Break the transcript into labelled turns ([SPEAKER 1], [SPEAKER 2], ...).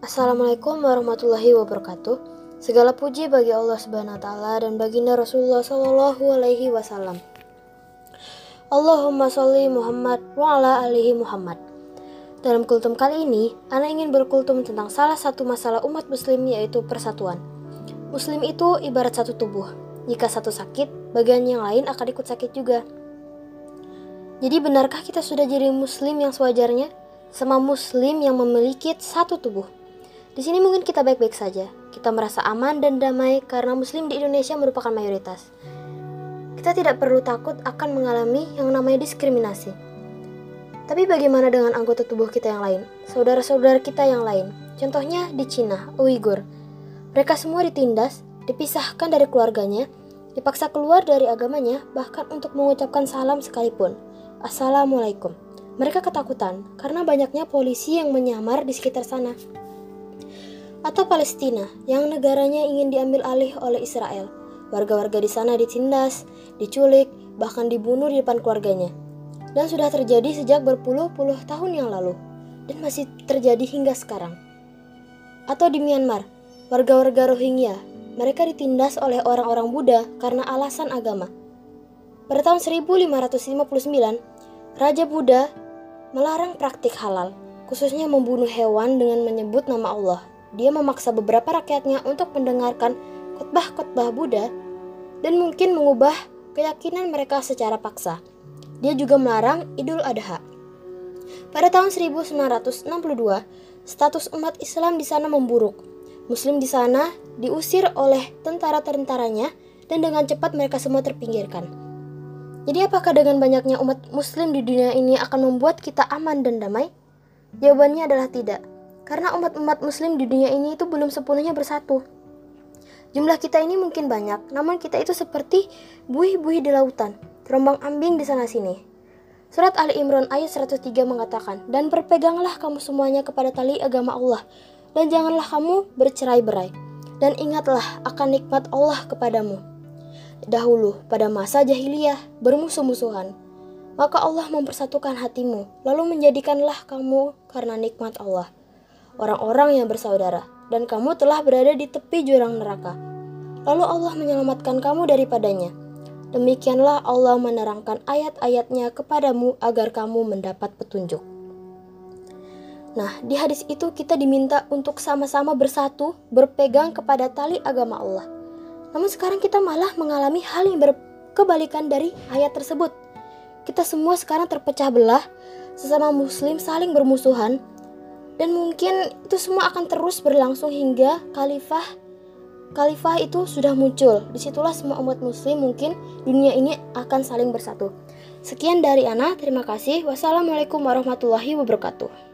[SPEAKER 1] Assalamualaikum warahmatullahi wabarakatuh. Segala puji bagi Allah Subhanahu wa taala dan baginda Rasulullah sallallahu alaihi wasallam. Allahumma sholli Muhammad wa ala alihi Muhammad. Dalam kultum kali ini, Ana ingin berkultum tentang salah satu masalah umat muslim yaitu persatuan. Muslim itu ibarat satu tubuh. Jika satu sakit, bagian yang lain akan ikut sakit juga. Jadi benarkah kita sudah jadi muslim yang sewajarnya? Sama muslim yang memiliki satu tubuh. Di sini mungkin kita baik-baik saja. Kita merasa aman dan damai karena muslim di Indonesia merupakan mayoritas. Kita tidak perlu takut akan mengalami yang namanya diskriminasi. Tapi bagaimana dengan anggota tubuh kita yang lain? Saudara-saudara kita yang lain. Contohnya di Cina, Uighur. Mereka semua ditindas, dipisahkan dari keluarganya, dipaksa keluar dari agamanya, bahkan untuk mengucapkan salam sekalipun. Assalamualaikum. Mereka ketakutan karena banyaknya polisi yang menyamar di sekitar sana atau Palestina yang negaranya ingin diambil alih oleh Israel. Warga-warga di sana ditindas, diculik, bahkan dibunuh di depan keluarganya. Dan sudah terjadi sejak berpuluh-puluh tahun yang lalu dan masih terjadi hingga sekarang. Atau di Myanmar, warga-warga Rohingya, mereka ditindas oleh orang-orang Buddha karena alasan agama. Pada tahun 1559, Raja Buddha melarang praktik halal, khususnya membunuh hewan dengan menyebut nama Allah dia memaksa beberapa rakyatnya untuk mendengarkan khotbah-khotbah Buddha dan mungkin mengubah keyakinan mereka secara paksa. Dia juga melarang Idul Adha. Pada tahun 1962, status umat Islam di sana memburuk. Muslim di sana diusir oleh tentara-tentaranya dan dengan cepat mereka semua terpinggirkan. Jadi apakah dengan banyaknya umat muslim di dunia ini akan membuat kita aman dan damai? Jawabannya adalah tidak. Karena umat-umat muslim di dunia ini itu belum sepenuhnya bersatu. Jumlah kita ini mungkin banyak, namun kita itu seperti buih-buih di lautan, terombang ambing di sana-sini. Surat Ali Imran ayat 103 mengatakan, Dan berpeganglah kamu semuanya kepada tali agama Allah, dan janganlah kamu bercerai-berai, dan ingatlah akan nikmat Allah kepadamu. Dahulu, pada masa jahiliyah, bermusuh-musuhan, maka Allah mempersatukan hatimu, lalu menjadikanlah kamu karena nikmat Allah orang-orang yang bersaudara, dan kamu telah berada di tepi jurang neraka. Lalu Allah menyelamatkan kamu daripadanya. Demikianlah Allah menerangkan ayat-ayatnya kepadamu agar kamu mendapat petunjuk. Nah, di hadis itu kita diminta untuk sama-sama bersatu, berpegang kepada tali agama Allah. Namun sekarang kita malah mengalami hal yang berkebalikan dari ayat tersebut. Kita semua sekarang terpecah belah, sesama muslim saling bermusuhan, dan mungkin itu semua akan terus berlangsung hingga khalifah khalifah itu sudah muncul. Di situlah semua umat muslim mungkin dunia ini akan saling bersatu. Sekian dari Ana, terima kasih. Wassalamualaikum warahmatullahi wabarakatuh.